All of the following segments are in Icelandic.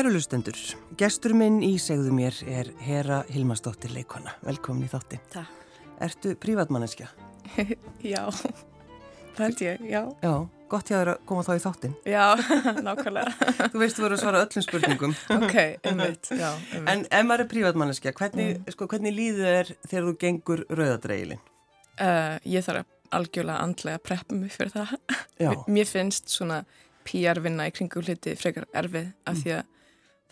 Kærulustendur, gestur minn í segðu mér er Hera Hilmarsdóttir leikona. Velkomin í þátti. Takk. Ertu prívatmanneskja? já, það held ég, já. Já, gott ég að koma þá í þáttin. Já, nákvæmlega. Þú veist þú verður að svara öllum spurningum. ok, einmitt, já. Einmitt. En ef maður er prívatmanneskja, hvernig, mm. sko, hvernig líður þér þegar þú gengur rauðadreilin? Uh, ég þarf algjörlega andlega að preppa mig fyrir það. Já. Mér finnst svona PR-vinna í kringu hluti frekar erfið af mm. því að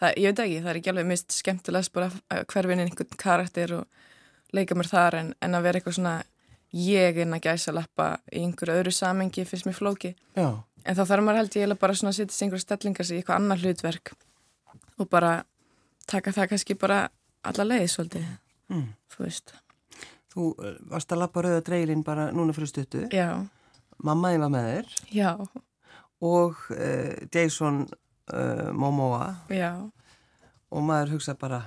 það, ég veit ekki, það er ekki alveg mist skemmtilegast bara hverfinn einhvern karakter og leika mér þar en, en að vera eitthvað svona ég inn að gæsa lappa í einhverju öðru samengi finnst mér flóki Já. en þá þarf maður held ég bara svona að setja einhverju stellingar í eitthvað annar hlutverk og bara taka það kannski bara alla leið svolítið mm. þú veist. Þú eh, varst að lappa rauðadreilin bara núna fyrir stuttu. Já. Mammaði var með þér. Já. Og uh, Jason uh, Momoa. Já. og maður hugsa bara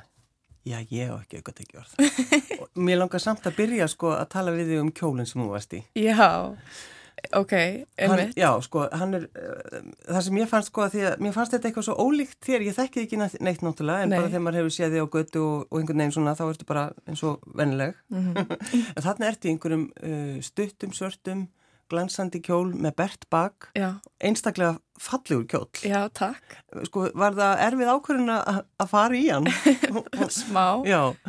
já ég hef ekki auðvitað ekki orð og mér langar samt að byrja sko að tala við þig um kjólinn sem þú varst í. Já, ok, einmitt. Já, sko, hann er uh, það sem ég fannst sko að því að mér fannst þetta eitthvað svo ólíkt þér, ég þekki ekki neitt náttúrulega en Nei. bara þegar maður hefur séð þig á götu og, og einhvern veginn svona þá ertu bara eins og vennileg mm -hmm. en þarna ertu í einhverjum stuttum, svörtum glansandi kjól með bert bak Já. einstaklega fallegur kjól Já, takk Sko, var það erfið ákvörðin að fara í hann? Smá,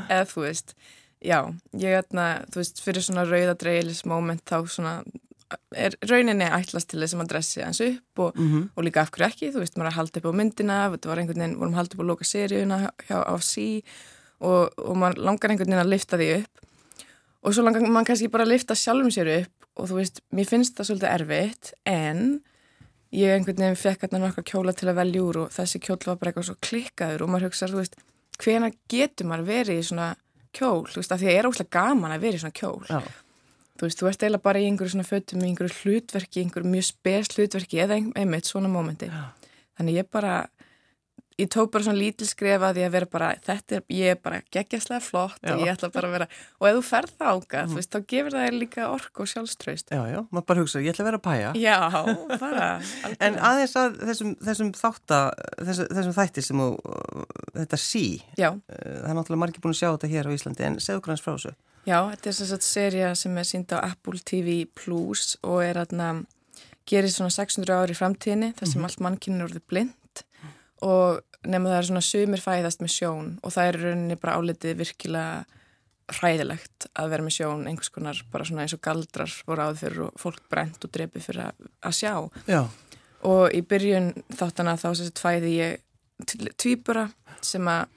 eða þú veist Já, ég er þarna, þú veist, fyrir svona rauðadreilis moment þá svona er rauninni ætlast til þess að maður dressi hans upp og, mm -hmm. og líka af hverju ekki, þú veist, maður er haldið upp á myndina, þetta var einhvern veginn, vorum haldið upp á loka seríuna hjá á sí og, og maður langar einhvern veginn að lifta því upp og svo langar maður kannski bara að lifta sjálfum sér upp og þú veist, mér finnst það svolítið erfitt en ég einhvern veginn fekk hérna nokkar kjóla til að velja úr og þessi kjól var bara eitthvað svo klikkaður og maður hugsa, þú veist, hvena getur maður verið í svona kjól, þú veist, af því að það er óslega gaman að vera í svona kjól. Já. þú veist, þú ert eiginlega bara í einhverju svona fötum í einhverju hlutverki, einhverju mjög spes hlutverki eða einmitt svona mómenti. Þannig ég bara ég tók bara svona lítil skrifa því að vera bara, þetta er, ég er bara geggjastlega flott já. og ég ætla bara að vera, og ef þú ferð það ága, mm. þú veist, þá gefur það líka ork og sjálfströst. Já, já, maður bara hugsa, ég ætla að vera að pæja. Já, bara. en aðeins að þessum, þessum þátt þessum, þessum þættir sem þú, þetta sí, já. Eh, það er náttúrulega margir búin að sjá þetta hér á Íslandi, en segðu græns frá þessu. Já, þetta er svona seria sem er sínd á Apple TV Plus og er aðna, gerir svona 600 ári framtíðinni, þar sem mm allt mannkynni er orðið blind og nema það er svona sumir fæðast með sjón og það er rauninni bara álitið virkilega hræðilegt að vera með sjón einhvers konar bara svona eins og galdrar voru áður fyrir og fólk brent og drepi fyrir að, að sjá Já. og í byrjun þáttana þá sérst fæði ég tvýbura sem að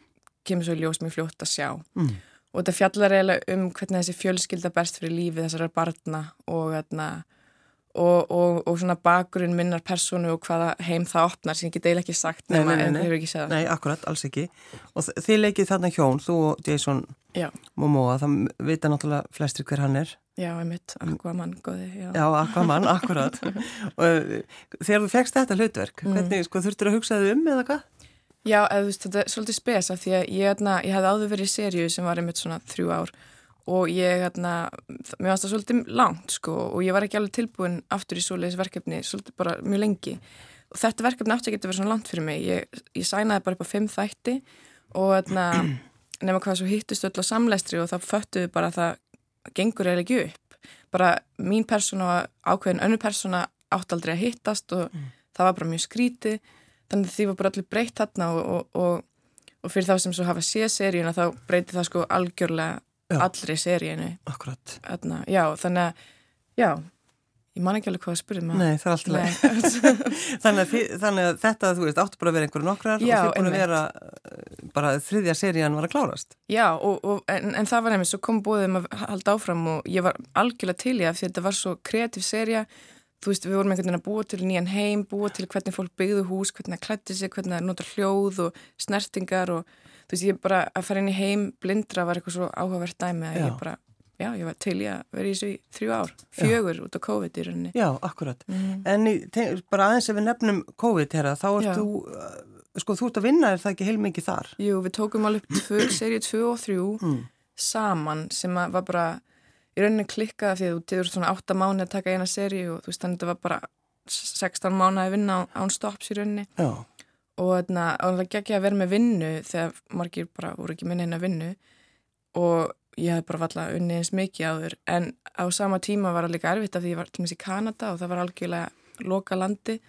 kemur svo í ljós mjög fljótt að sjá mm. og þetta fjallar eiginlega um hvernig þessi fjölskylda berst fyrir lífi þessara barna og þarna og, og, og svona bakgrunn minnar personu og hvaða heim það opnar sem ég get eiginlega ekki sagt nema en þau eru ekki segjað. Nei, akkurat, alls ekki. Og þið leikið þarna hjón, þú og Jason já. Momoa, það vita náttúrulega flestir hver hann er. Já, einmitt, Aquaman, góði. Já, já Aquaman, akkurat. og eh, þegar þú fegst þetta hlutverk, mm. hvernig, sko, þurftur að hugsa þau um eða hvað? Já, eða, þú veist, þetta er svolítið spesa því að ég, ég hef áður verið í sériu sem var einmitt svona þrjú ár og ég, hérna, mér fannst það svolítið langt sko og ég var ekki alveg tilbúin aftur í svoleiðis verkefni, svolítið bara mjög lengi. Og þetta verkefni aftur að vera svona langt fyrir mig, ég, ég sænaði bara upp á fimm þætti og hérna nema hvað svo hittust öll á samleistri og þá föttuðu bara að það gengur eða ekki upp, bara mín persóna og ákveðin önnu persóna átt aldrei að hittast og mm. það var bara mjög skríti, þannig því var bara allir breytt þarna og, og, og, og fyrir þá sem svo hafa séð seríuna þá breyti það sko algjörlega já. allri seríinu Akkurat. Þarna, Já, þannig að, já ég man ekki alveg hvað að spyrja maður Nei, það er alltaf leið þannig, þannig að þetta, þú veist, áttu bara að vera einhverju nokkrar já, og þið búin að vera eh, bara þriðja serían var að klárast. Já, og, og, en, en það var nefnir, svo kom búðum að halda áfram og ég var algjörlega til í að þetta var svo kreatív seria þú veist, við vorum einhvern veginn að búa til nýjan heim búa til hvernig fólk byggðu hús, hvernig það klætti sig hvernig það nota hljóð og snertingar og þú veist, ég bara að fara inn í heim blindra var eitthvað svo áhugavert dæmi að já. ég bara, já, ég var til ég að vera í þessu í þrjú ár, fjögur já. út á COVID í rauninni. Já, akkurat. Mm. En í, bara aðeins ef við nefnum COVID hér að þá ert þú, uh, sko, þú ert að vinna, er það ekki heilmikið þar? Jú, við tókum alveg serið 2 og 3 mm. saman sem var bara í rauninni klikkaða því að þú tegur svona 8 mánu að taka eina seri og þú veist, þannig að þetta var bara 16 mánu að vinna án stopps í rauninni. Já og það geggja að vera með vinnu þegar margir bara voru ekki minna inn að vinnu. Og ég hef bara vallað unni eins mikið áður. En á sama tíma var það líka erfitt af því ég var til og meins í Kanada og það var algjörlega loka landi.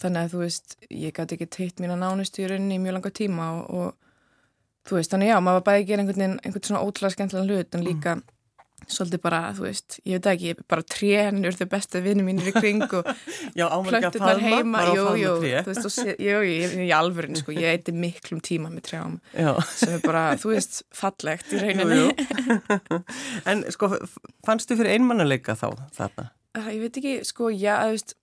Þannig að þú veist, ég gæti ekki teitt mín að nánust í rauninni í mjög langa tíma og, og þú veist, þannig já, maður var bæði að gera einhvern, einhvern svona ótrúlega skemmtilega hlut en líka mm svolítið bara, þú veist, ég veit ekki bara trénur þau bestu vinnu mínir í kring og plöttunar heima. jú, jú, þú veist, og, jú, ég er í alvörin sko, ég eitthvað miklum tíma með trjám já. sem er bara, þú veist fallegt í rauninni. jú, En sko, fannst þú fyrir einmannuleika þá þarna? Ég veit ekki, sko, já, þú veist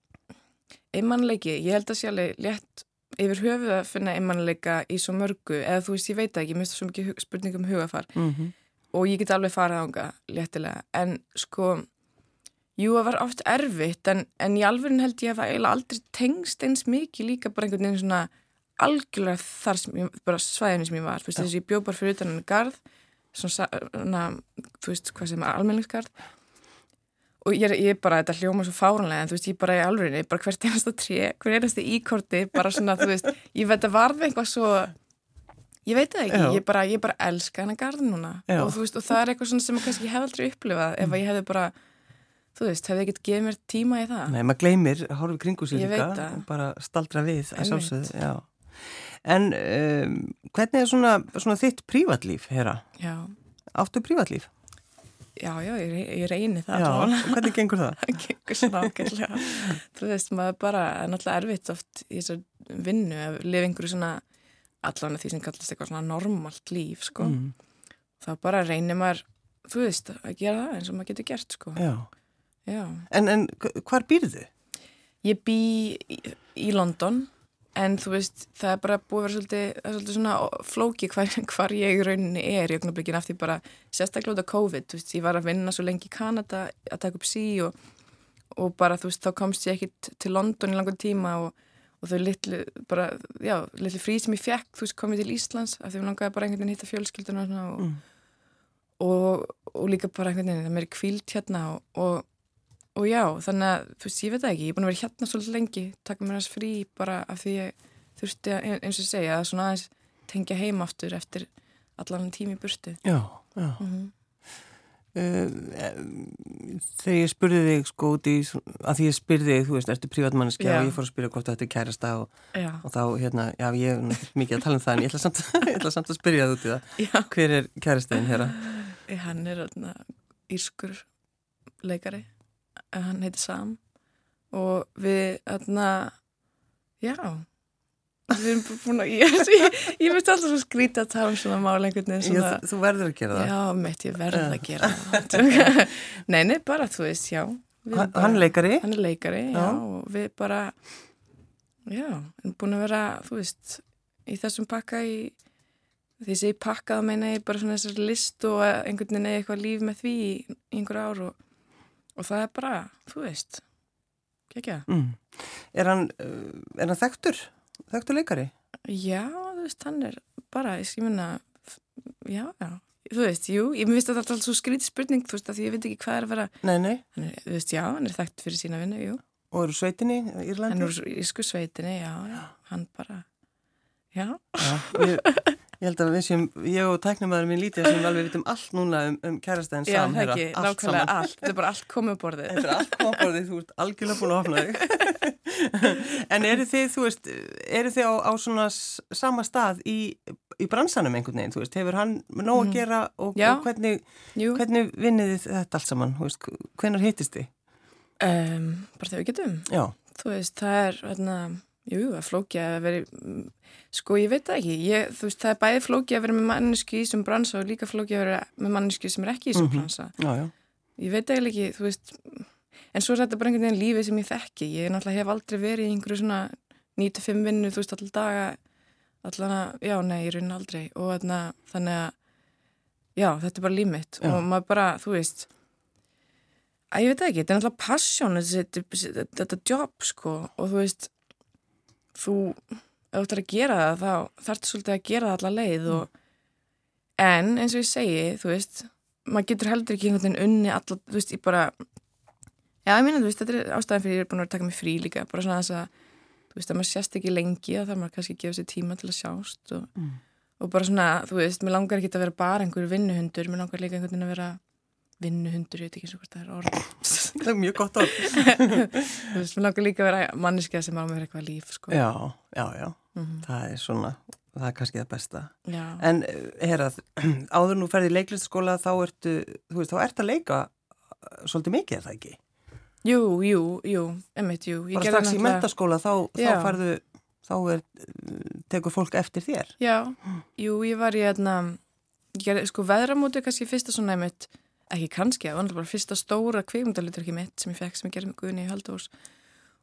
einmannuleiki, ég held að sé alveg létt yfir höfuð að finna einmannuleika í svo mörgu, eða þú veist, ég veit ekki, ég mista svo mikið spurningum hugafar mm -hmm og ég get alveg farið ánga léttilega. En sko jú það var oft erfitt en, en í alveg held ég að það eiginlega aldrei tengst eins mikið líka bara einhvern veginn svona algjörlega þar sem ég, bara svæðinu sem ég var, þú veist þess að ég bjóð bara fyrir utan henni garð svona, þú veist hvað sem er almenningsgarð. Og ég, ég bara, þetta hljóma svo fáranlega en þú veist, ég bara í alveg, bara hvert einasta trí, hver einasta íkorti, bara svona, þú veist ég veit að varði eitthvað svo Ég veit það ekki, ég bara, ég bara elska hennar garðin núna og, veist, og það er eitthvað sem ég hef aldrei upplifað ef ég hefði bara, þú veist, hefði ekkert gefið mér tíma í það. Nei, maður gleymir, horfið kringu sér líka og bara staldra við að sjálfsögðu, já. En um, hvernig er svona, svona þitt prívatlíf, herra? Já. Áttu prívatlíf? Já, já, ég, ég reyni það. Já, og hvernig gengur það? það gengur svona ákveðlega. þú veist, maður bara, er náttúrulega erfitt oft í þessu vinnu að lifa einhverju svona allan því sem kallast eitthvað svona normalt líf sko. mm. þá bara reynir maður þú veist að gera það eins og maður getur gert sko. Já. Já. En, en hvar býrðu? Ég bý í, í London en þú veist það er bara búið að vera svolítið, svolítið svona flóki hvar, hvar ég í rauninni er í ögnablikkin af því bara sérstaklega út af COVID veist, ég var að vinna svo lengi í Kanada að taka upp sí og, og bara þú veist þá komst ég ekki til London í langan tíma og og þau litlu, bara, já, litlu frí sem ég fekk, þú veist, komið til Íslands af því að ég langaði bara einhvern veginn hitta fjölskylduna og, mm. og, og líka bara einhvern veginn, það mér er kvílt hérna og, og já, þannig að þú veist, ég veit ekki, ég er búin að vera hérna svolítið lengi taka mér aðeins frí bara af því ég þurfti að, eins og segja, að svona aðeins tengja heim aftur eftir allan tími burti Já, já mm -hmm. Uh, þegar ég spurði þig sko út í að því ég spurði þig, þú veist, ertu prívatmanniski og ég fór að spyrja hvort þetta er kærasta og, og þá, hérna, já, ég er mikið að tala um það en ég ætla samt, ég ætla samt að spyrja það út í það. Já. hver er kærastegin hér? Hann er þarna írskur leikari. Hann heitir Sam. Og við, þarna já við erum búin að ég, ég, ég veit alltaf svo skrítið að tala um svona málengur svona... þú verður að gera það. Já, mitt ég verður að gera það. Nei, nei, bara þú veist, já. Hann, bara, hann leikari? hann er leikari, já, já og við bara já, erum búin að vera þú veist, í þessum pakka í því sem ég pakkaði meina ég bara svona þessar list og einhvern veginn eða eitthvað líf með því í einhver ár og, og það er bara, þú veist ekki að mm. er uh, er hann þekktur? Þekktu leikari? Já, þú veist, hann er bara, ég minna, já, já, þú veist, jú, ég finnst þetta alltaf svo skrít spurning, þú veist, að ég veit ekki hvað er að vera. Nei, nei. Er, þú veist, já, hann er þekkt fyrir sína vinnu, jú. Og eru sveitinni í Írlandi? Hann eru í sko sveitinni, já, já, hann bara, já. Já, við... Ég held að við séum, ég og tæknumæðurinn mín lítið sem alveg vitum allt núna um, um kærastæðin sam. Já, það ekki, nákvæmlega allt. Þetta er bara allt komið borðið. Þetta er allt komið borðið, þú ert algjörlega búin að opna þig. en eru þið, þú veist, eru þið á, á svona sama stað í, í bransanum einhvern veginn, þú veist, hefur hann nóg að mhm. gera og, og hvernig, hvernig vinnið þið þetta allt saman, veist, hvernig hittist þið? Um, bara þegar við getum. Já. Þú veist, það er, hérna, jú, að flókja að veri Sko ég veit það ekki, ég, þú veist það er bæði flóki að vera með manneski í þessum bransa og líka flóki að vera með manneski sem er ekki í þessum mm -hmm. bransa. Já, já. Ég veit eiginlega ekki, þú veist, en svo er þetta bara einhvern veginn lífið sem ég þekki. Ég náttúrulega hef aldrei verið í einhverju svona 9-5 vinnu, þú veist, alltaf daga, alltaf, já, nei, ég raunin aldrei. Og þarna, þannig að, já, þetta er bara líf mitt. Já. og maður bara, þú veist, að ég veit ekki, þetta er náttúrulega passion, þetta, þetta, þetta jobb, sko, og þú veist, þú ef þú ættir að gera það þá þarfst svolítið að gera það alla leið og, en eins og ég segi þú veist, maður getur heldur ekki einhvern veginn unni alla, þú veist, ég bara já, ég minna, þú veist, þetta er ástæðan fyrir ég er búin að taka mig frí líka bara svona þess að þú veist, að maður sést ekki lengi þá þarf maður kannski gefa sér tíma til að sjást og, mm. og bara svona, þú veist, mér langar ekki að vera bara einhverju vinnuhundur, mér langar líka einhvern veginn að vera vinnuhundur, ég veit ekki eins og hvort það er orð Það er mjög gott orð Þú veist, mér langar líka að vera manniska sem á mér eitthvað líf, sko Já, já, já, mm -hmm. það er svona það er kannski það besta já. En, herrað, áður nú ferði í leiklistskóla þá ertu, þú veist, þá ert að leika svolítið mikið, er það ekki? Jú, jú, jú, emitt, jú. Ég Bara strax í mentaskóla þá, þá farðu, þá er, tekur fólk eftir þér. Já, jú, ég var í aðna, gerði, sko, veðramóti kannski fyrsta svona emitt, ekki kannski, það var náttúrulega bara fyrsta stóra kveimundalutverki mitt sem ég fekk sem ég gerði með Guðni í Haldós.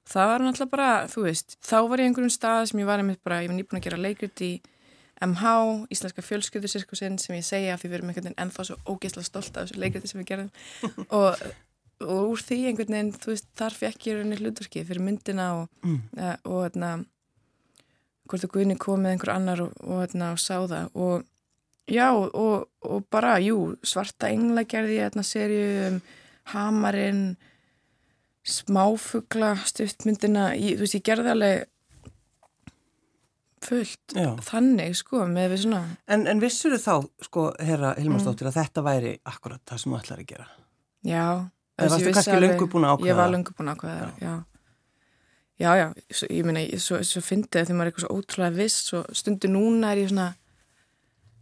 Það var náttúrulega bara, þú veist, þá var ég einhverjum stað sem ég var einmitt bara, ég var nýbúin að gera leikrit í MH, Íslenska fjölskyldusirkusinn sem ég segja að við verum einhvern veginn ennþá svo ógeðslega stolt af þessu leikriti sem við gerðum og og úr því einhvern veginn, þú veist, þar fekk ég rauninni hlutverkið fyrir myndina og, mm. uh, og hérna hvort að Guðni kom með einhver annar og, og hérna og sá það og já og, og bara, jú, svarta engla gerði ég hérna serju um hamarinn smáfugla stuftmyndina, ég, þú veist, ég gerði alveg fullt já. þannig, sko, með við svona En, en vissur þú þá, sko, herra Hilmarsdóttir, mm. að þetta væri akkurat það sem þú ætlar að gera? Já Það varstu kannski löngu búin að ákveða? Ég var löngu búin að ákveða, já. já. Já, já, svo, ég minna, svo, svo fyndi það því maður er eitthvað svo ótrúlega viss og stundu núna er ég svona,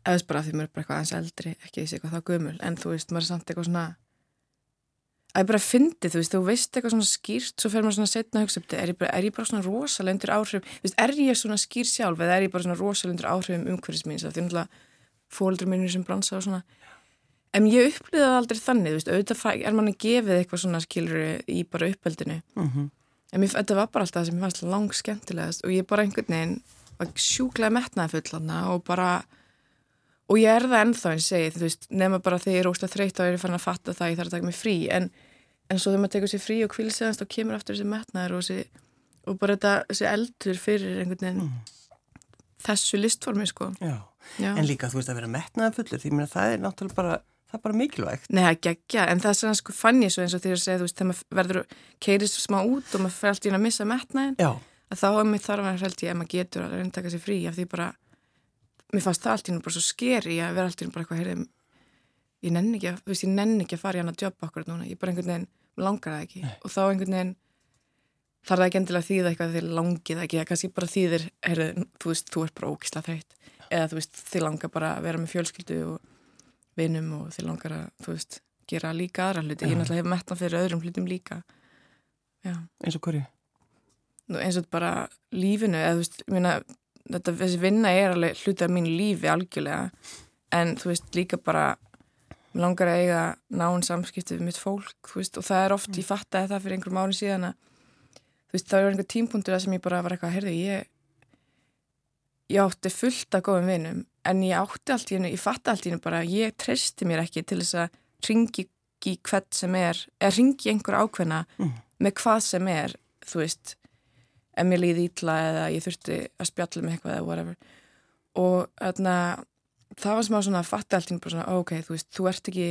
eða bara því maður er bara eitthvað aðeins eldri, ekki þessi eitthvað þá gömul, en þú veist, maður er samt eitthvað svona, að ég bara fyndi, þú veist, þú veist eitthvað svona skýrt, svo fer maður svona setna að hugsa upp þetta, er, er ég bara svona rosalega undir áhrif, þú veist, er ég svona skýr sjálf eða er ég bara svona rosalega undir áhrifum umhverfismins, því náttúrulega fóldur minnur sem bransa og svona, En ég upplýði það aldrei þannig, þú veist, auðvitað er manni gefið eitthvað svona skiluru í bara uppeldinu. Mm -hmm. En mér, þetta var bara alltaf það sem ég fannst lang skemmtilegast og ég bara einhvern veginn var sjúklega metnaði fullana og bara, og ég er það ennþá en segið, þú veist, nema bara þegar ég er óslega þreytt og ég er fann að fatta það, ég þarf að taka mig frí, en, en svo þegar maður tekur sér frí og kvílseðast og kemur aftur þessi metnaður og, þessi, og bara þetta, þessi eldur fyrir einhvern veginn mm. þessu listformi, sko. Já. Já, en líka þú veist að vera metnaði fullur, því að það er náttúrulega bara það er bara mikilvægt. Nei, það geggja, en það er svona sko fann ég svo eins og því að segja, þú veist, þegar maður verður keirist smá út og maður fer alltaf inn að missa metnaðin, að þá er mér þarf að held ég að maður getur að reyndaka sér frí af því bara, mér fannst það alltaf bara svo skeri að vera alltaf bara eitthvað, heyrðum, ég nenni ekki að, þú veist, ég nenni ekki að fara í hann að jobba okkur núna, ég bara einhvern veginn langar það ekki Nei. og þá einhvern veginn þarf það ekki endilega þýða eitthvað því langið ekki, það kannski bara þýðir, heyrðu, þú veist, þú ert bara ókísla þreytt eða þú veist, þið langar bara að vera með fjölskyldu og vinum og þið langar að, veist, gera líka aðra hluti. Ég náttúrulega hef mettan fyrir öðrum hlutum líka. Já. Eins og hverju? Nú, eins og bara lífinu, eða veist, minna, þetta, þessi vinna er alveg hluti af mínu lífi algjörlega, en þú veist, líka bara langar að eiga nán samskipti við mitt fólk, veist, og það er oft, mm. ég fattaði það fyrir einhverjum árið síðan að, þú veist, það var einhver tímpunktur að sem ég bara var eitthvað, heyrðu, ég ég átti fullt af góðum vinum en ég átti allt í hennu, ég fatti allt í hennu bara ég treysti mér ekki til þess að ringi í hvert sem er eða ringi einhver ákveðna mm. með hvað sem er, þú veist ef mér líði ítla eða ég þurfti að spjalla með eitthvað eða whatever. Og þarna það var smá svona að fatti allt í hennu bara svona ok, þú veist, þú ert ekki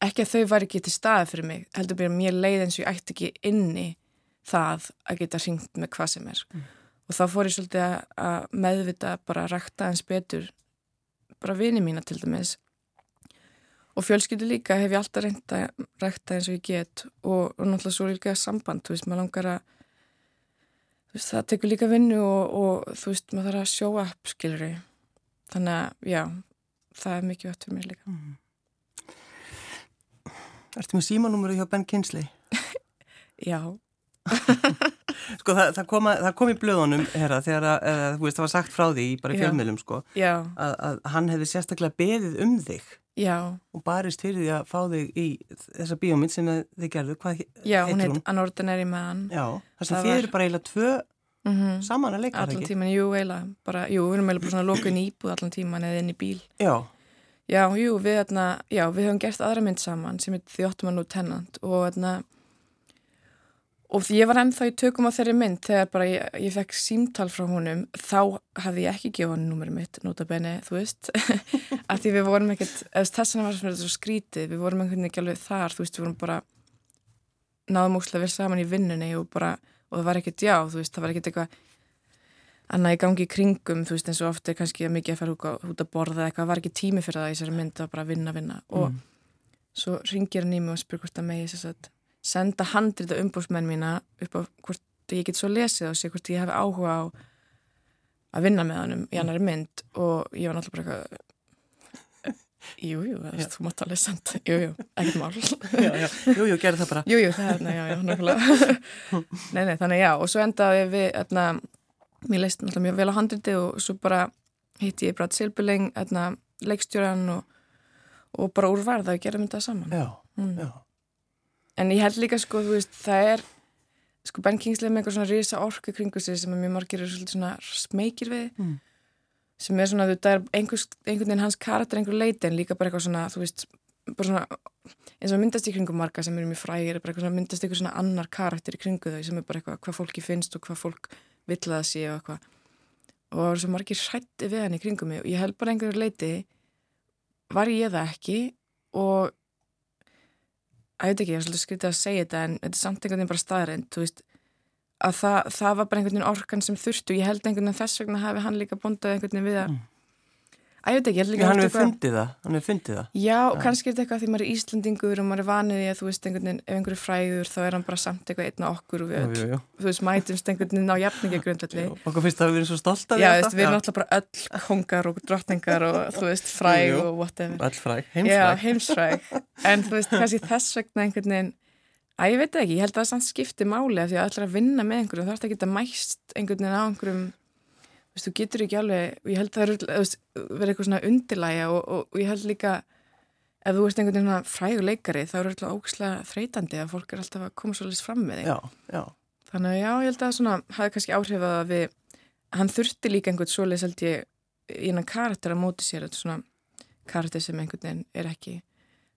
ekki að þau var ekki til staði fyrir mig heldur að mér leið eins og ég ætti ekki inni það að geta ringt með hvað sem er. Mm og þá fór ég svolítið að meðvita bara að rækta eins betur bara vini mína til dæmis. Og fjölskyldu líka hef ég alltaf reynd að rækta eins og ég get. Og, og náttúrulega svo líka samband, þú veist, maður langar að veist, það tekur líka vinnu og, og þú veist, maður þarf að sjóa upp, skilur ég þannig að, já, það er mikið öll fyrir mér líka. Mm. Ertu með símanúmuru hjá Ben Kinsley? já sko það, það, koma, það kom í blöðunum herra, þegar að, eða, veist, það var sagt frá því bara í fjölmjölum sko að, að hann hefði sérstaklega beðið um þig Já. og barist fyrir því að fá þig í þessa bíómynd sem þið gerðu hvað Já, hún heit Anordinary Man. Já, þess að þið eru bara eiginlega tvö mm -hmm. saman að leika Allan tíman, jú, eiginlega bara, jú, við erum eiginlega bara svona lókun íbúð allan tíman eða inn í bíl. Já. Já, jú, við, þarna, já, við höfum gert aðra mynd saman sem heit The Ottoman Lieutenant og þarna Og ég var ennþá í tökum á þeirri mynd þegar bara ég, ég fekk símtal frá honum, þá hafði ég ekki gefað hann númurinn mitt, nota bene, þú veist, að því við vorum ekkert, þess að var svona svo skrítið, við vorum einhvern veginn ekki alveg þar, þú veist, við vorum bara náðum óslega vel saman í vinnunni og bara og það var ekkert, já, þú veist, það var ekkert eitthvað annað í gangi í kringum, þú veist, eins og ofta er kannski mikið að fara út að borða eitthvað, það var ekki tími fyrir það í þessari mynd, mm. senda handrita umbúrsmenn mína upp á hvort ég get svo lesið og sé hvort ég hef áhuga á að vinna með hann í annari mynd. Og ég var náttúrulega bara eitthvað Jújú, jú, þú mátt alveg senda Jújú, ekkert mál. Jújú, gerð það bara. Jújú, það er, já, já, nákvæmlega. Nei, nei, þannig já, og svo endaði við etna, mér leist náttúrulega mjög vel á handriti og svo bara hitti ég Brad Silberling, etna, leikstjóran og, og bara úrvarð að gerum þetta saman. Já, mm. já En ég held líka, sko, þú veist, það er sko Ben Kingsley með einhver svona risa orku kringu sig sem mjög margir er svolítið svona smekir við. Mm. sem er svona, það er einhvers, einhvern veginn hans karakter einhver leiti en líka bara eitthvað svona, þú veist, bara svona eins og myndast í kringum marga sem eru mjög frægir er bara eitthvað svona myndast eitthvað svona annar karakter í kringu þau sem er bara eitthvað hvað fólki finnst og hvað fólk vill að það sé og eitthvað. Og það var svo margir hrætti við hann í kringum mig og ég held bara einhverju leiti var ég það ekki? Og að ég veit ekki, ég er svolítið skritið að segja þetta en þetta er samt einhvern veginn bara staðrænt að það, það var bara einhvern veginn orkan sem þurftu, ég held einhvern veginn þess vegna hafi hann líka bondað einhvern veginn við að mm. Æ, ég veit ekki, ég held ekki að hann hefur fundið það, hann hefur fundið það. Já, ja. kannski er þetta eitthvað því maður er Íslandingur og maður er vanið í að þú veist einhvern veginn, ef einhverju fræður þá er hann bara samt eitthvað einna okkur og við öll, jú, jú. þú veist, mætumst einhvern veginn á jafningi grundalli. Okkur finnst það að við erum svo stolt af þetta. Já, veist, við erum alltaf bara öll kongar og drottningar og þú veist, fræg og whatever. Öll fræg, heimsfræg. Já, heimsfræg. En þú veist, kannski þess vegna einhvern veginn að ég veit ekki, ég held að það samt skipti máli af því að það ætlar að vinna með einhverju og það ætlar ekki að mæst einhvern veginn á einhverjum þú getur ekki alveg, og ég held að það verður eitthvað svona undirlæga og, og, og ég held líka ef þú ert einhvern veginn svona fræguleikari þá eru alltaf ógislega þreytandi að fólk er alltaf að koma svolítið fram með þig já, já. þannig að já, ég held að svona hafi kannski áhrif að við hann þurfti líka einhvern svolítið held ég í einan karakter að móti sér þetta svona karakter sem einhvern veginn er ekki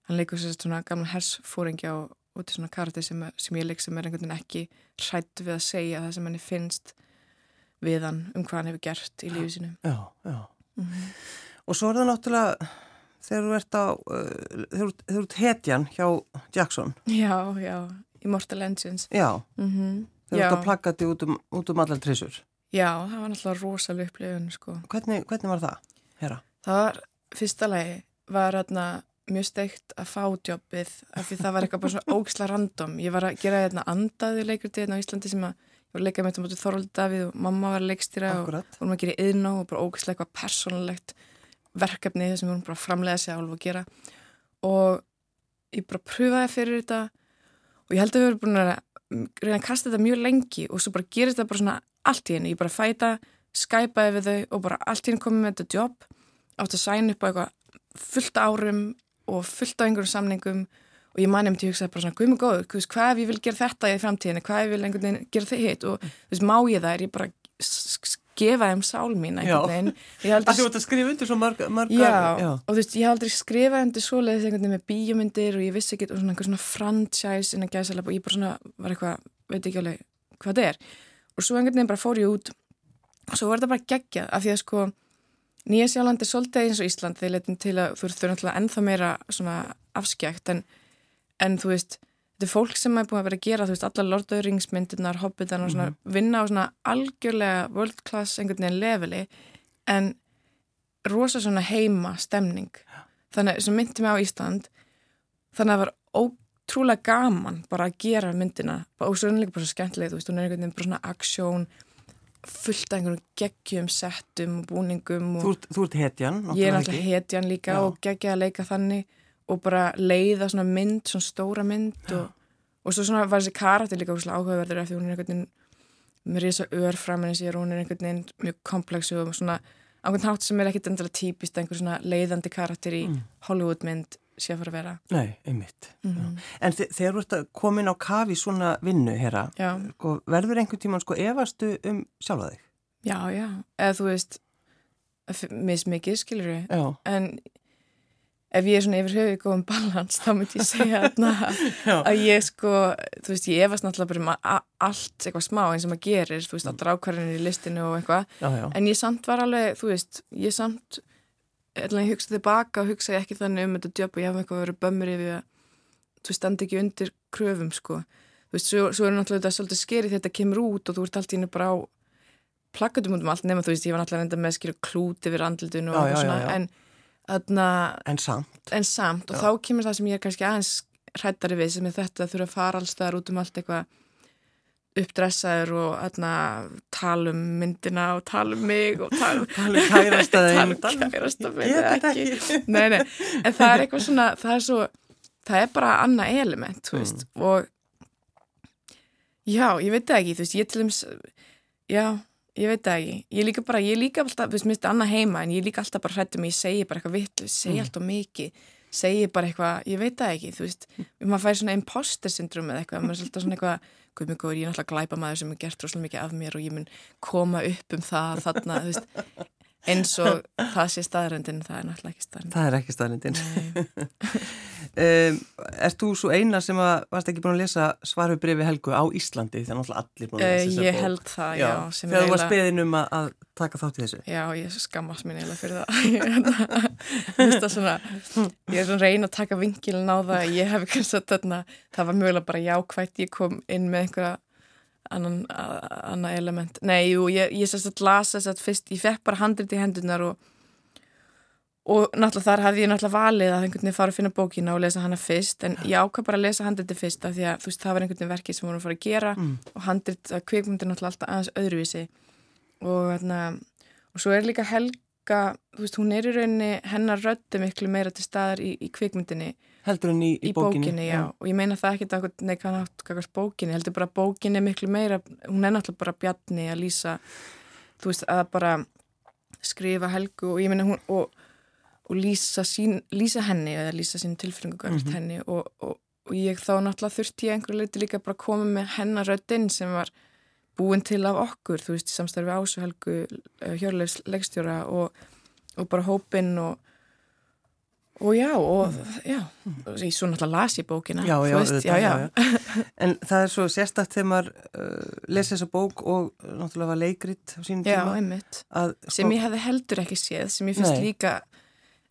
hann leikur sér svona gamla hersfóringja og, og þetta svona karakter sem, sem ég leik sem er einhvern veginn ekki hrætt við að segja það sem henni finnst við hann um hvað hann hefur gert í lífið sinu. Já, já. Mm -hmm. Og svo er það náttúrulega þegar þú ert á, uh, þegar þú ert hetjan hjá Jackson. Já, já, Immortal Engines. Já, mm -hmm. þegar þú ert að plakka þetta út um, um allar trissur. Já, það var náttúrulega rosalega upplifun, sko. Hvernig, hvernig var það, herra? Það var, fyrsta lagi, var hérna mjög steikt að fá jobbið af því það var eitthvað bara svona ógisla random. Ég var að gera hérna andaði leikurtið hérna á Íslandi sem að ég var að leika með þetta mútið Þorvaldi Davíð og mamma var að leikstýra Akkurat. og vorum að gera yðná og bara ógæslega eitthvað persónulegt verkefni sem vorum bara framlega sig að gera. Og ég bara pröfaði fyrir þetta og ég held að við vorum búin að reyna að kasta þetta mjög lengi og svo bara gerist þetta bara svona allt í henni, ég bara fæta skæpaði við þau og bara allt í henni komið með þetta jobb átt að sæna upp á eitthvað fullt árum og fullt á einhverjum samningum og ég um til að hugsa bara svona, guð mig góður, hvað ef ég vil gera þetta í framtíðinu, hvað ef ég vil einhvern veginn gera þið hitt og þú veist, má ég það? Er ég bara gefa þeim sál mín einhvern veginn. Það þú ert að skrifa undir svo marga, marga já, já, og þú veist, ég hef aldrei skrifað undir svoleiðis einhvern veginn með bíomundir og ég vissi ekki, og svona einhver svona franchise innan gæðsalab og ég bara svona var eitthvað, veit ekki alveg hvað það er. Og svo einhvern veginn bara fór ég út. Og svo var þetta bara geggjað af því að sko Nýja Sjáland er svolítið eins og Ísland þegar leitum til að þú ert þurfa ennþá meira svona afskjækt en en þú veist, þetta er fólk sem er búin að vera að gera, þú veist, alla Lord of the Rings myndirnar, Hobbitan og svona, mm -hmm. vinna á svona algjörlega world class einhvern veginn leveli, en rosa svona heima stemning, þannig sem myndi mig á Ísland, þannig að það var ótrúlega gaman bara að gera myndina, og svo er það líka bara svo skemmtileg, þú veist, hún er einhvern veginn bara svona aksjón, fullt af einhvern geggjum settum og búningum og Þú ert, þú ert hetjan Ég er náttúrulega hetjan líka Já. og geggja að leika þannig og bara leiða svona mynd, svona stóra mynd og, og svo svona var þessi karakter líka áhugaverður af því hún er einhvern veginn með reysa ör framinni sér og hún er einhvern veginn mjög komplexu og svona ákveðin hátt sem er ekkit endala típist einhver svona leiðandi karakter í mm. Hollywood mynd sé að fara að vera. Nei, einmitt mm -hmm. En þegar þú ert að koma inn á kafi svona vinnu herra, sko, verður einhvern tíman sko efastu um sjálfa þig? Já, já, eða þú veist mismikið, skilur ég en ef ég er svona yfir höfu góðum balans þá myndi ég segja að ég sko, þú veist, ég efast náttúrulega bara um allt eitthvað smá eins og maður gerir, þú veist, allra ákvarðinir í listinu og eitthvað, en ég samt var alveg þú veist, ég samt ég hugsaði tilbaka og hugsaði ekki þannig um þetta jobb og ég hef eitthvað verið bömmur yfir að þú standi ekki undir kröfum, sko. Þú veist, svo, svo er náttúrulega þetta svolítið skerið þetta kemur út og þú ert alltaf inn bara á plakkatum út um allt nema þú veist, ég var náttúrulega enda með skilju klút yfir andlutinu og svona, en aðna, en samt, en samt og þá kemur það sem ég er kannski aðeins hrættari við sem er þetta að þurfa að fara allstaðar út um allt eitthvað uppdressaður og aðna, tala um myndina og tala um mig og tala, tala um kærastæðin tala um kærastæðin ekki. Nei, nei, en það er eitthvað svona það er svo, það er bara annað element, þú veist, mm. og já, ég veit það ekki, þú veist, ég til dæmis já, ég veit það ekki, ég líka bara ég líka alltaf, þú veist, minnst annað heima en ég líka alltaf bara hrættum, ég segi bara eitthvað vitt segi mm. alltaf mikið, segi bara eitthvað ég veit það ekki, þú veist, maður fær svona imposter syndrom eða eitthvað, maður er svolítið svona eitthvað guð mjög góður, ég er náttúrulega glæpa maður sem er gert rosalega mikið af mér og ég mun koma upp um það þarna, þú veist. Eins og það sé staðröndin það er náttúrulega ekki staðröndin um, Erst þú svo eina sem að varst ekki búin að lesa svaru brefi Helgu á Íslandi? Þegar náttúrulega allir búin að lesa uh, ég held það, já, já þegar þú var speðin um að, að taka þátt í þessu. Já, ég skammast mér eiginlega fyrir það. Ég, svona, ég er svona reyn að taka vingilin á það. Ég hef ekki sett þarna það var mögulega bara jákvægt, ég kom inn með einhverja annan, element. Nei, jú, ég, ég sérst að lasa þess að fyrst, ég fekk bara handrit í hendunar og og náttúrulega þar hafði ég náttúrulega valið að einhvern veginn fara að finna bókina og lesa hana fyrst en ég ákvað bara að lesa handriti fyrst af því að þú veist, það var einhvern veginn verkið sem vorum að fara að gera mm. og handrit að kvikmyndir náttúrulega alltaf aðeins öðruvísi og þarna og svo er líka Helga, þú veist, hún er í rauninni hennar röddu miklu meira til staðar í, í kvikmyndinni heldur henni í, í, í bókinni, bókinni já. Já. og ég meina það ekki að neika hann átt bókinni, heldur bara bókinni miklu meira, hún er náttúrulega bara bjarni að lýsa, og og, og lýsa, sín, lýsa henni eða lýsa sín tilfinningu mm -hmm. henni og, og, og ég þá náttúrulega þurfti ég einhverju leiti líka bara að koma með hennaröðinn sem var búin til af okkur, þú veist, í samstarfi ásu helgu hjörleifs leggstjóra og bara hópinn og og já, og já, ég svo náttúrulega las ég bókina já, já, veist, þetta, já, en það er svo sérstakt þegar maður uh, lesi þessa bók og náttúrulega var leikrit á sínum tíma að, sem sko, ég hefði heldur ekki séð sem ég finnst nei. líka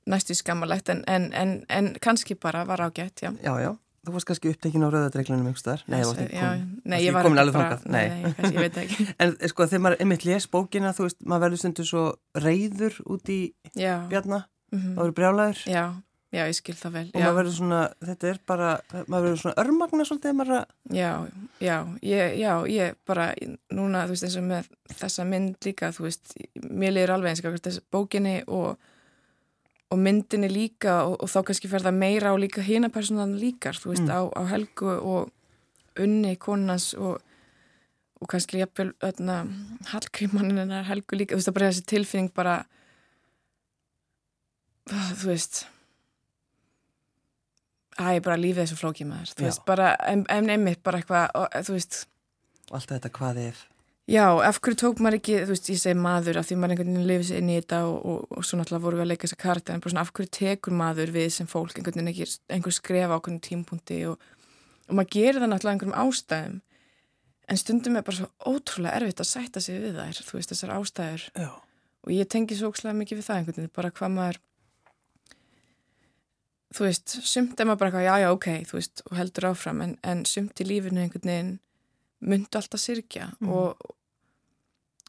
næstu skammalegt en, en, en, en kannski bara var ágætt, já. Já, já, þú varst kannski upptekinn á rauðadreglunum einhverstaðar Nei, kom, nei ég var ekki bara Nei, nei kannski, ég veit ekki. En sko þegar maður einmitt les bókina, þú veist, maður verður stundu svo reyður út í bjarna mm -hmm. það voru brjálæður já, já, ég skil það vel og maður verður svona, þetta er bara maður verður svona örmagna svolítið maður... já, já, ég, já, ég bara núna, þú veist, eins og með þessa mynd líka, þú veist mér liður alveg eins og bókinni og, og myndinni líka og, og þá kannski fer það meira á líka hína personan líkar, þú veist, mm. á, á helgu og unni konans og og kannski jafnvel hallgrímaninn er helgu líka, þú veist, það bara þessi tilfinning bara þú veist að ég bara lífið þessu flókið maður þú Já. veist, bara, en einmitt bara eitthvað þú veist alltaf þetta hvað ef Já, af hverju tók maður ekki, þú veist, ég segi maður af því maður einhvern veginn lifið sér inn í þetta og, og, og svo náttúrulega voru við að leika þessa karta en bara svona af hverju tekur maður við sem fólk einhvern veginn ekki, einhver skrefa á einhvern tímpunkti og, og maður gerir það náttúrulega einhverjum ástæðum en stundum er bara svo ótrúlega erfitt að sætta sig við þær, þú veist, þessar ástæður Já. og ég tengi svo ókslega mikið við það einhvern veginn, bara hvað maður þú veist, sumt er maður bara já, já, ok, þú veist, og heldur áfram, en, en sumt í lífinu einhvern veginn myndu alltaf sirkja mm. og,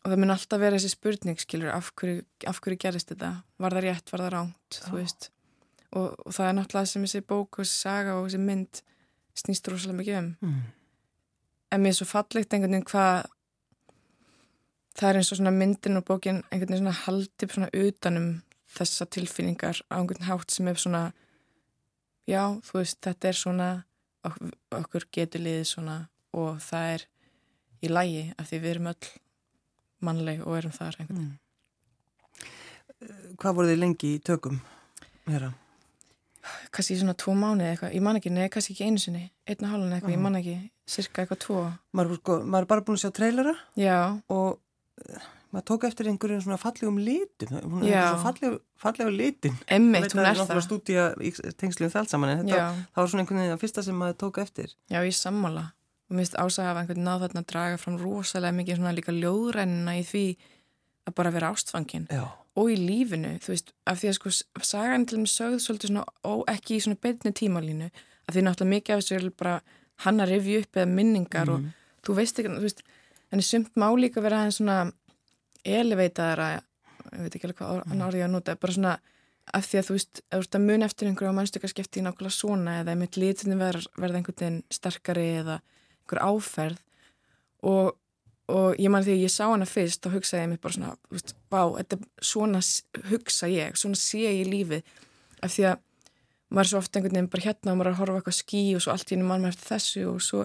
og það mynd alltaf vera þessi spurning, skilur, af hverju, af hverju gerist þetta? Var það rétt, var það ránt, þú veist? Og, og það er náttúrulega sem þessi bók og þessi saga og þessi mynd snýst rosalega mikið um. Mm. En mér er svo fallegt einhvern veginn hvað það er eins og svona myndin og bókin einhvern veginn svona haldið svona utanum þessa tilfinningar á einhvern hátt sem er svona já, þú veist, þetta er svona ok okkur getur liðið svona og það er í lægi af því við erum öll mannleg og erum þar einhvern veginn. Mm. Hvað voru þið lengi í tökum? Að? Kanski svona tvo mánu eitthvað, ég man ekki, neða kannski ekki einu sinni, einna hálun eitthvað, ég man ekki, cirka eitthvað tvo. Maður, sko, maður er bara búin að sjá trailera Já. og maður tók eftir einhverjum svona fallegum litin hún er svona falleg, fallega litin Emmitt, hún er það Það er stúdíja í tengslu um það saman en þetta, það var svona einhvern veginn að fyrsta sem maður tók eftir Já, ég sammála og mér finnst ásæða að einhvern náð þarna að draga fram rosalega mikið svona líka ljóðrænina í því að bara vera ástfangin Já. og í lífinu, þú veist, af því að sko sagan til og með sögð svolítið svona ó, ekki í svona beitni tímalínu, af því náttúrulega mikið af þessu er bara hann að revju upp eða minningar mm. og mhm. þú veist ekki, þú veist, henni sumt má líka vera hann svona eleveitaðara, ég veit ekki alveg hvað hann árið að nota, bara svona af því að þú veist, ef þú ert að mun eftir einhverju á mannstökarskipti í nákvæmlega svona eða lítinu verð, verða einhvern veginn sterkari eða einhver áferð og, og ég man því að ég sá hana fyrst og hugsaði ég mig bara svona, veist, bá, þetta svona hugsa ég, svona sé ég í lífið af því að maður er svo ofta einhvern veginn bara hérna og maður er að horfa eitthvað skí og svo allt í hennu mann með eftir þessu og svo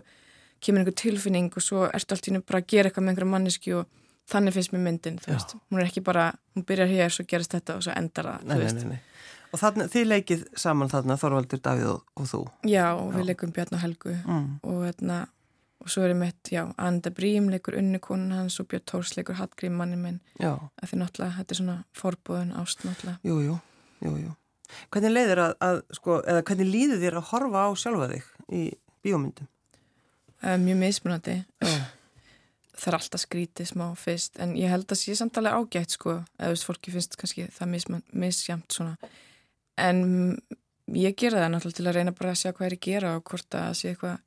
kemur einhver tilfinning og svo ertu allt í hennu bara að gera eitthvað með einhverja manneski og þannig finnst mér myndin, þú Já. veist hún er ekki bara, hún byrjar hér, svo gerist þetta og svo endar það, þú veist nei, nei. Og þannig, þið leikið saman þarna Þorvaldur, Davíð og, og þú Já, og við leikum Bjarn og Helgu mm. og hérna, og svo er ég mitt já, Anda Brím leikur unnikonun hans og Björn Tórs leikur Hallgrím manni minn Já Því náttúrulega, þetta er svona forbúðun ást náttúrulega Jú, jú, jú, jú Hvernig leiðir að, að sko, eða hvernig líður þér að horfa á sjálfa þig í bíómyndum? Mjög mismunandi. Það er alltaf skrítið smá fyrst, en ég held að sé samtalið ágætt, sko, eða þú veist, fólki finnst kannski það misjamt svona. En ég gera það náttúrulega til að reyna bara að sjá hvað er að gera og hvort að sé eitthvað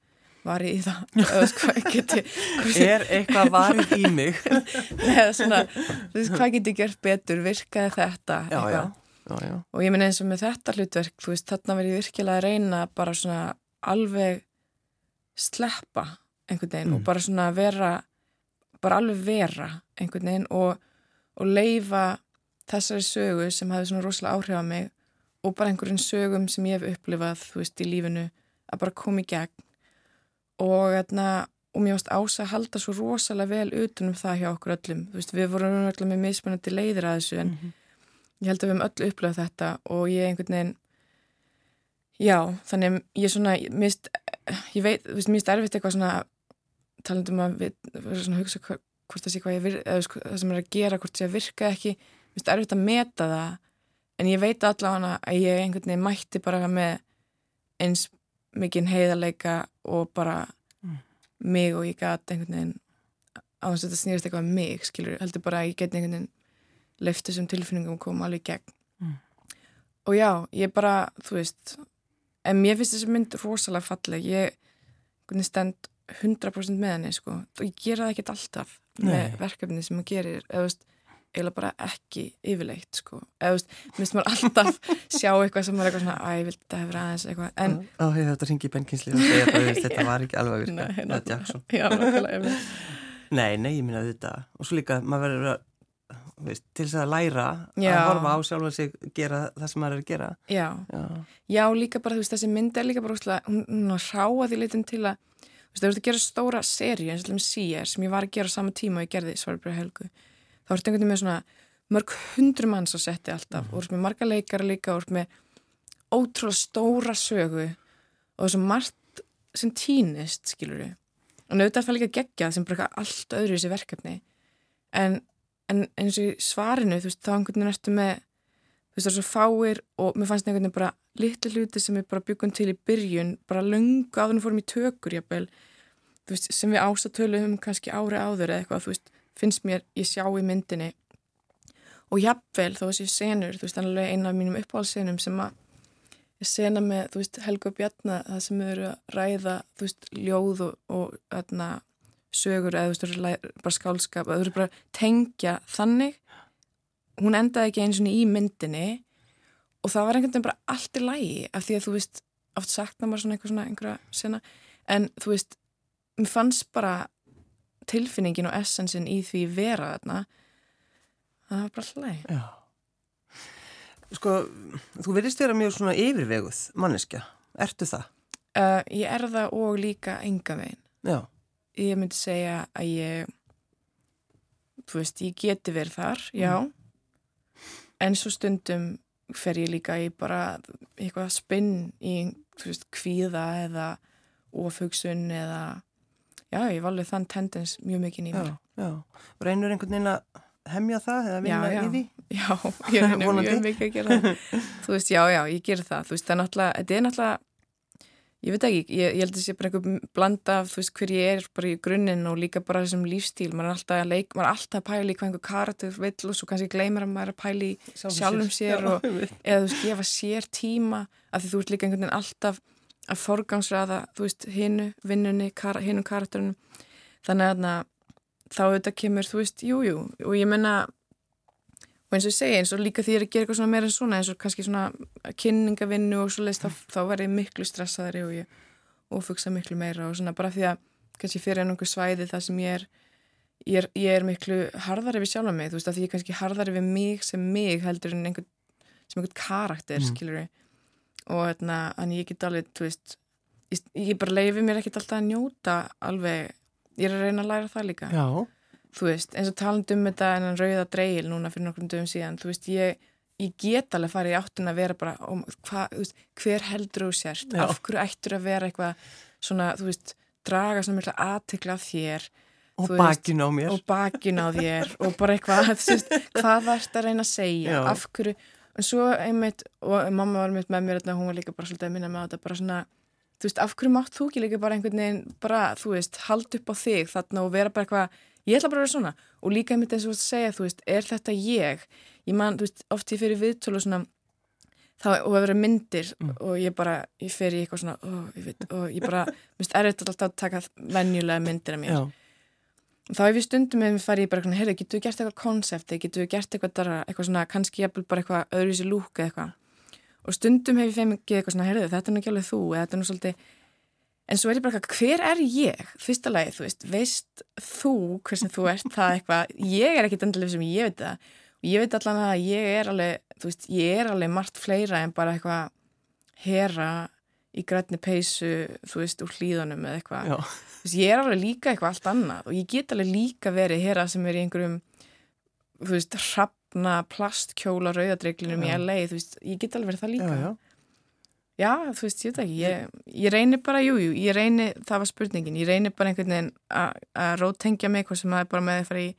varið í það. Eða sko, geti, er eitthvað varið í mig? Eða svona, þú veist, hvað getur gert betur? Virkaði þetta já, já. já, og ég minn eins og með þetta hlutverk þú veist, þarna verður ég virkilega að reyna bara svona alveg sleppa einhvern veginn mm. og bara svona vera bara alveg vera einhvern veginn og, og leifa þessari sögu sem hafi svona rosalega áhrif á mig og bara einhverjum sögum sem ég hef upplifað, þú veist, í lífinu að bara koma í gegn og þarna og mér varst ása að halda svo rosalega vel utanum það hjá okkur öllum, veist, við vorum öllum með mismunandi leiðir að þessu en mm -hmm ég held að við hefum öll upplöðað þetta og ég einhvern veginn já, þannig ég er svona mist, ég veit, þú veist, mér er erfitt eitthvað svona talandum að við verðum svona hugsa hvort það sé hvað ég vir, eða sko, það sem er að gera, hvort það sé að virka ekki. Mér er erfitt að meta það en ég veit allavega að ég einhvern veginn mætti bara með eins mikinn heiðarleika og bara mm. mig og ég gæti einhvern veginn á þess að þetta snýrist eitthvað um mig, skilur, heldur bara að ég geti einhvern veginn leift þessum tilfinningum koma alveg gegn mm. og já, ég bara þú veist, en mér finnst þessi mynd rosalega falleg, ég stend 100% með henni sko. og ég gera það ekkert alltaf Nei. með verkefni sem maður gerir eða veist, eiginlega bara ekki yfirleitt sko. eða veist, minnst maður alltaf sjá eitthvað sem er eitthvað svona að ég vildi að hefur aðeins eitthvað. En Á, ég þetta ringi benginsli og segja þetta, þetta var ekki alveg virka, þetta er Jackson. Já, Nei, nei, ég minna þetta og svo líka, maður verður að veist, til þess að læra Já. að horfa á sjálfa sig gera það sem maður er að gera. Já, Já. Já líka bara þú veist þessi mynd er líka bara úrslega, hún, því litin til að þú veist, þú ert þá ertu einhvern veginn með svona mörg hundru manns að setja alltaf. Mm. og ertu með marga leikara líka og ertu með ótrúlega stóra sögu og þessum margt sem týnist, skilur við og nauðvitað það líka gegja sem bara allt öðru í þessi verkefni. En en eins og svarinu þú veist, þá einhvern veginn ertu með þú veist, það er svo fáir og mér fannst einhvern veginn bara litlu hluti sem við bara byggum til í byrjun, bara lungu áður en fórum í tökur, jábel þú veist, sem við ástatölu um kannski ári áður eða eitthvað, þú veist, finnst mér ég sjá í myndinni. Og jábel þó þessi senur, þú veist, alveg eina af mínum uppáhalsenum sem að sena með, þú veist, Helga Bjarnar það sem eru að ræða, þú veist, ljóð og, og öðna sögur eða þú veist, bara skálskap eða þú veist, bara tengja þannig. Hún endaði ekki eins og í myndinni og það var einhvern veginn bara allt í lægi af því að þú veist, oft sakna maður svona einhver svona einhverja sena. En þú veist, mér fannst bara tilfinningin og essensin í því vera þarna það var bara lægi Já. Sko, þú verðist vera mjög svona yfirveguð manneskja, ertu það? Uh, ég er það og líka enga veginn. Já. Ég myndi segja að ég þú veist, ég geti verið þar já, mm. en svo stundum fer ég líka í bara eitthvað spinn í, þú veist, kvíða eða ofugsun eða já, ég var alveg þann tendens mjög mikið nýmur. Já, já, reynur einhvern veginn að hemja það eða vinna já, í því? Já, ég reynur mjög mikið að gera það. þú veist, já, já, ég ger það, þú veist, það er náttúrulega, þetta er náttúrulega ég veit ekki, ég, ég held að það sé bara einhver blanda af þú veist hver ég er bara í grunninn og líka bara þessum lífstíl, maður er alltaf að leik maður er alltaf að pæli hvað einhver karakter vill og svo kannski gleymar að maður er að pæli sjálfum sér, sér og, eða þú veist gefa sér tíma. Af því þú ert líka einhvern veginn alltaf að forgangsraða, þú veist, hinnu, vinnunni, kar, hinnum karakterunum þannig að þá auðvitað kemur, þú veist, jújú jú. og ég menna og eins og ég segi, eins og líka því að ég er gera eitthvað svona meira en svona, eins og kannski svona kynningavinnu og svo leiðist, þá, þá var ég miklu stressaðari og ég ofugsa miklu meira og svona bara því að kannski fyrir einhver svæði það sem ég er ég er, ég er miklu harðari við sjálfa mig, þú veist, að því ég er kannski harðari við mig sem mig heldur en einhvern sem einhvern karakter, mm. skilur ég og hérna, þannig ég get alveg, þú veist ég, ég bara leifi mér ekkert alltaf að njóta alveg, ég er að reyna að læra það líka Já. þú veist, eins og taland um þetta en rauða dreil núna fyrir nokkrum dögum síðan þú veist, ég, ég get alveg farið í áttin að vera bara, um, hva, veist, hver heldur þú sért, Já. af hverju ættur að vera eitthvað svona, þú veist draga svona mjög aðtekla af þér og bakin á mér og bakin á þér og bara eitthvað, þú veist, hvað þarfst að reyna að segja, Já. af hverju en svo einmitt, og mamma var einmitt með mér hún var líka bara svolítið að minna með þetta bara svona, þú veist, af hverju mátt þú ekki líka bara einhvern veginn, bara, þú veist, hald upp á þig þarna og vera bara eitthvað ég ætla bara að vera svona, og líka einmitt eins og að segja þú veist, er þetta ég? Ég man, þú veist, oft ég fyrir viðtölu svona þá, og að vera myndir mm. og ég bara, ég í eitthvað svona ó, ég veit, og ég bara, minnst, er þetta alltaf að taka venjulega myndir af mér. Já þá hef ég stundum með mig farið í bara heyrðu, getur við gert eitthvað konsepti, getur við gert eitthvað dara, eitthvað svona, kannski jæfnvel bara eitthvað öðruvísi lúk eða eitthvað. Og stundum hef ég fengið eitthvað svona, heyrðu, þetta er nú ekki alveg þú eða þetta er nú svolítið en svo er ég bara eitthvað, hver er ég? Fyrsta lagi, þú veist, veist þú hversin þú ert það eitthvað? Ég er ekkit endilega sem ég veit það. Og ég veit allan að ég er alveg þú veist, ég er alveg margt fleira en bara eitthvað hera í grætni peysu, þú veist, úr hlýðunum eða eitthvað. Ég er alveg líka eitthvað allt annað og ég get alveg líka verið hér að sem er í einhverjum, þú veist, hrappna plastkjóla rauðadreglinum í LA, þú veist, ég get alveg verið það líka. Já, já. já þú veist, ég veit ekki, ég, ég reynir bara, jújú, jú, ég reynir, það var spurningin, ég reynir bara einhvern veginn að rótengja mig eitthvað sem það er bara með að fara í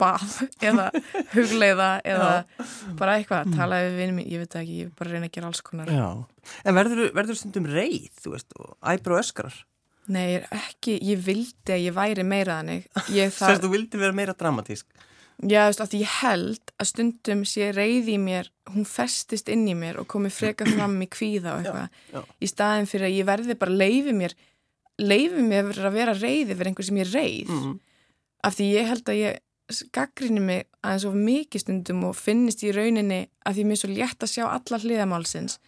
bað eða hugleiða eða Já. bara eitthvað, mm. tala við vinið mér, ég veit ekki, ég bara reyna að gera alls konar Já. En verður þú stundum reið, þú veist, og æbra og öskrar? Nei, ekki, ég vildi að ég væri meira þannig að þú vildi vera meira dramatísk? Já, þú veist, að ég held að stundum sé reið í mér, hún festist inn í mér og komi freka fram í kvíða og eitthvað, í staðin fyrir að ég verði bara leiði mér leiði mér að vera reiði fyrir einhver sem ég reið mm. af því ég held að ég gaggrinni mig aðeins of mikið stundum og finnist í rauninni að því mér er svo létt að sjá alla hliðamálsins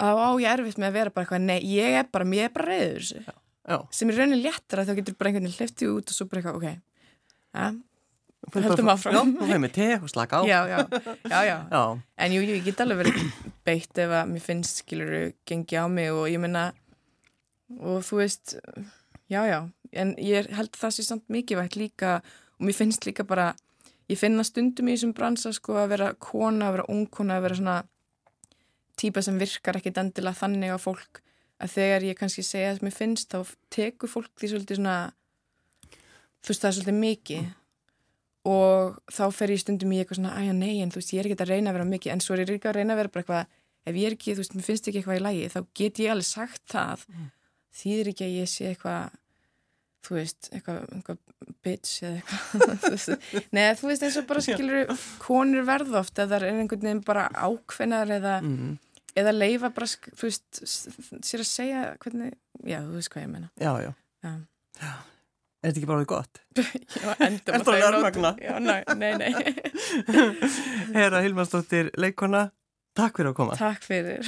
að á ég erfitt með að vera bara eitthvað nei, ég er bara, mér er bara reyður þessu. Já, já. sem er rauninni léttar að þá getur bara einhvern veginn hliftið út og svo bara eitthvað, ok ja, höldum áfram. Já, þú hefði með te og slaka á. Já, já, já, já. en jú, jú, ég get alveg verið beitt ef að mér finnst, skiluru, gengi á mig og ég menna og þú veist, já, já. En ég held það sé samt mikið vægt líka og mér finnst líka bara ég finna stundum í þessum bransa sko að vera kona, að vera ungkona, að vera svona típa sem virkar ekkit endilega þannig á fólk að þegar ég kannski segja að mér finnst þá tekur fólk því svolítið svona þú veist það er svolítið mikið mm. og þá fer ég stundum í eitthvað svona æja nei en þú veist ég er ekki að reyna að vera mikið en svo er ég ekki að reyna að vera bara eitthvað ef ég er ekki, þú veist, mér finnst ekki eitthvað í lægi þá get ég alveg sagt það mm. þýðir ekki að ég sé eitthvað þú veist, eitthvað, eitthvað bitch eða eitthvað neða þú veist eins og bara skilur konur verð oft eða það er einhvern veginn bara ákveðnar eða, mm -hmm. eða leifa bara, þú veist sér að segja hvernig, já þú veist hvað ég menna Já, já, já. já. Er þetta ekki bara gott? já, endur Er það örmagna? Já, nei, nei, nei Herra Hilmarsdóttir, leikona Takk fyrir að koma Takk fyrir